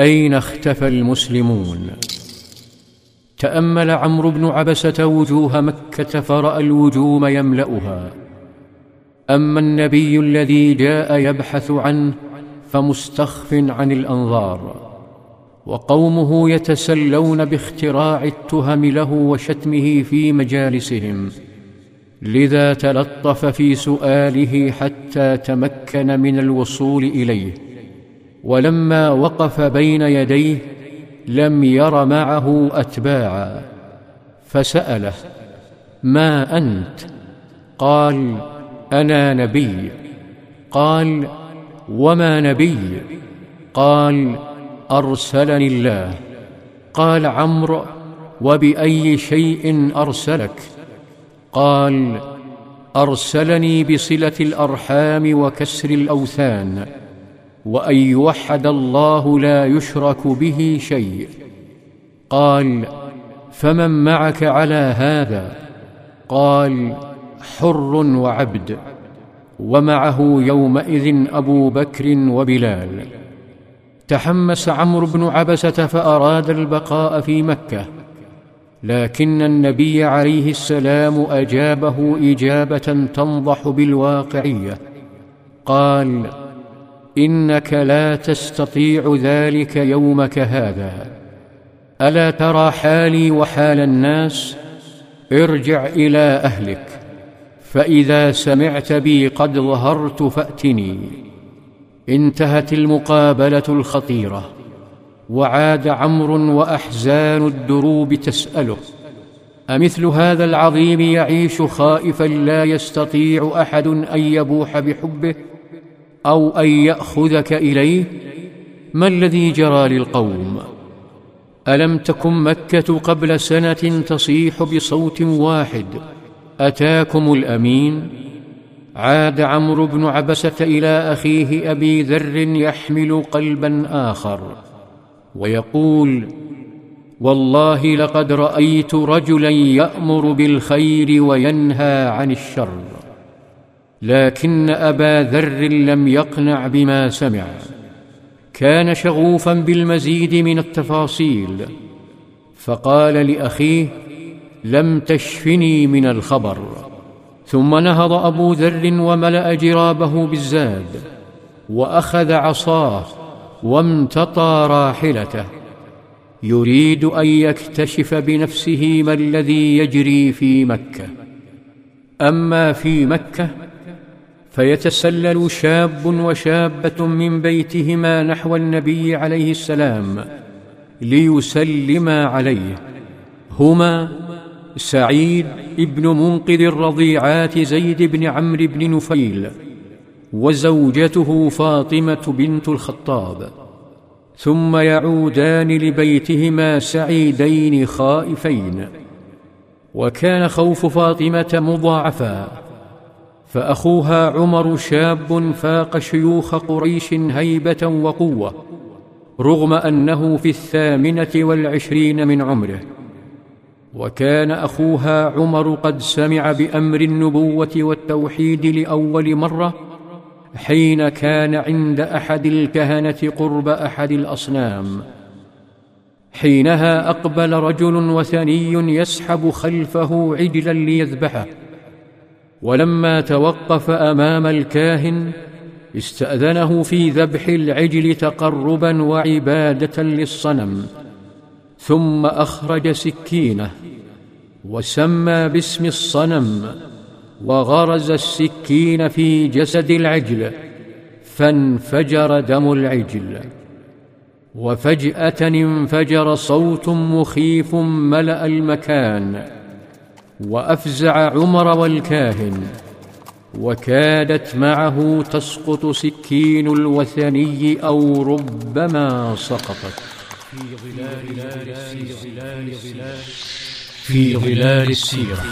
أين اختفى المسلمون؟ تأمل عمرو بن عبسة وجوه مكة فرأى الوجوم يملأها. أما النبي الذي جاء يبحث عنه فمستخف عن الأنظار وقومه يتسلون باختراع التهم له وشتمه في مجالسهم لذا تلطف في سؤاله حتى تمكن من الوصول إليه. ولما وقف بين يديه لم ير معه أتباعا فسأله ما أنت؟ قال أنا نبي. قال وما نبي؟ قال أرسلني الله. قال عمرو وبأي شيء أرسلك؟ قال أرسلني بصلة الأرحام وكسر الأوثان. وأن يوحد الله لا يشرك به شيء. قال فمن معك على هذا؟ قال حر وعبد. ومعه يومئذ أبو بكر وبلال. تحمس عمرو بن عبسة فأراد البقاء في مكة. لكن النبي عليه السلام أجابه إجابة تنضح بالواقعية. قال إنك لا تستطيع ذلك يومك هذا. ألا ترى حالي وحال الناس؟ ارجع إلى أهلك. فإذا سمعت بي قد ظهرت فأتني. انتهت المقابلة الخطيرة. وعاد عمرو وأحزان الدروب تسأله. أمثل هذا العظيم يعيش خائفا لا يستطيع أحد أن يبوح بحبه؟ أو أن يأخذك إليه؟ ما الذي جرى للقوم؟ ألم تكن مكة قبل سنة تصيح بصوت واحد؟ أتاكم الأمين؟ عاد عمرو بن عبسة إلى أخيه أبي ذر يحمل قلبا آخر ويقول والله لقد رأيت رجلا يأمر بالخير وينهى عن الشر. لكن أبا ذر لم يقنع بما سمع. كان شغوفا بالمزيد من التفاصيل فقال لأخيه لم تشفني من الخبر. ثم نهض أبو ذر وملأ جرابه بالزاد وأخذ عصاه وامتطى راحلته. يريد أن يكتشف بنفسه ما الذي يجري في مكة. أما في مكة فيتسلل شاب وشابة من بيتهما نحو النبي عليه السلام ليسلما عليه. هما سعيد ابن منقذ الرضيعات زيد بن عمرو بن نفيل وزوجته فاطمة بنت الخطاب. ثم يعودان لبيتهما سعيدين خائفين. وكان خوف فاطمة مضاعفا. فأخوها عمر شاب فاق شيوخ قريش هيبة وقوة رغم أنه في الثامنة والعشرين من عمره. وكان أخوها عمر قد سمع بأمر النبوة والتوحيد لأول مرة حين كان عند أحد الكهنة قرب أحد الأصنام. حينها أقبل رجل وثني يسحب خلفه عجلا ليذبحه. ولما توقف أمام الكاهن استأذنه في ذبح العجل تقربا وعبادة للصنم ثم أخرج سكينة وسمى باسم الصنم وغرز السكين في جسد العجل فانفجر دم العجل. وفجأة انفجر صوت مخيف ملأ المكان. وأفزع عمر والكاهن وكادت معه تسقط سكين الوثني أو ربما سقطت. في ظلال السيرة. في ظلال السيره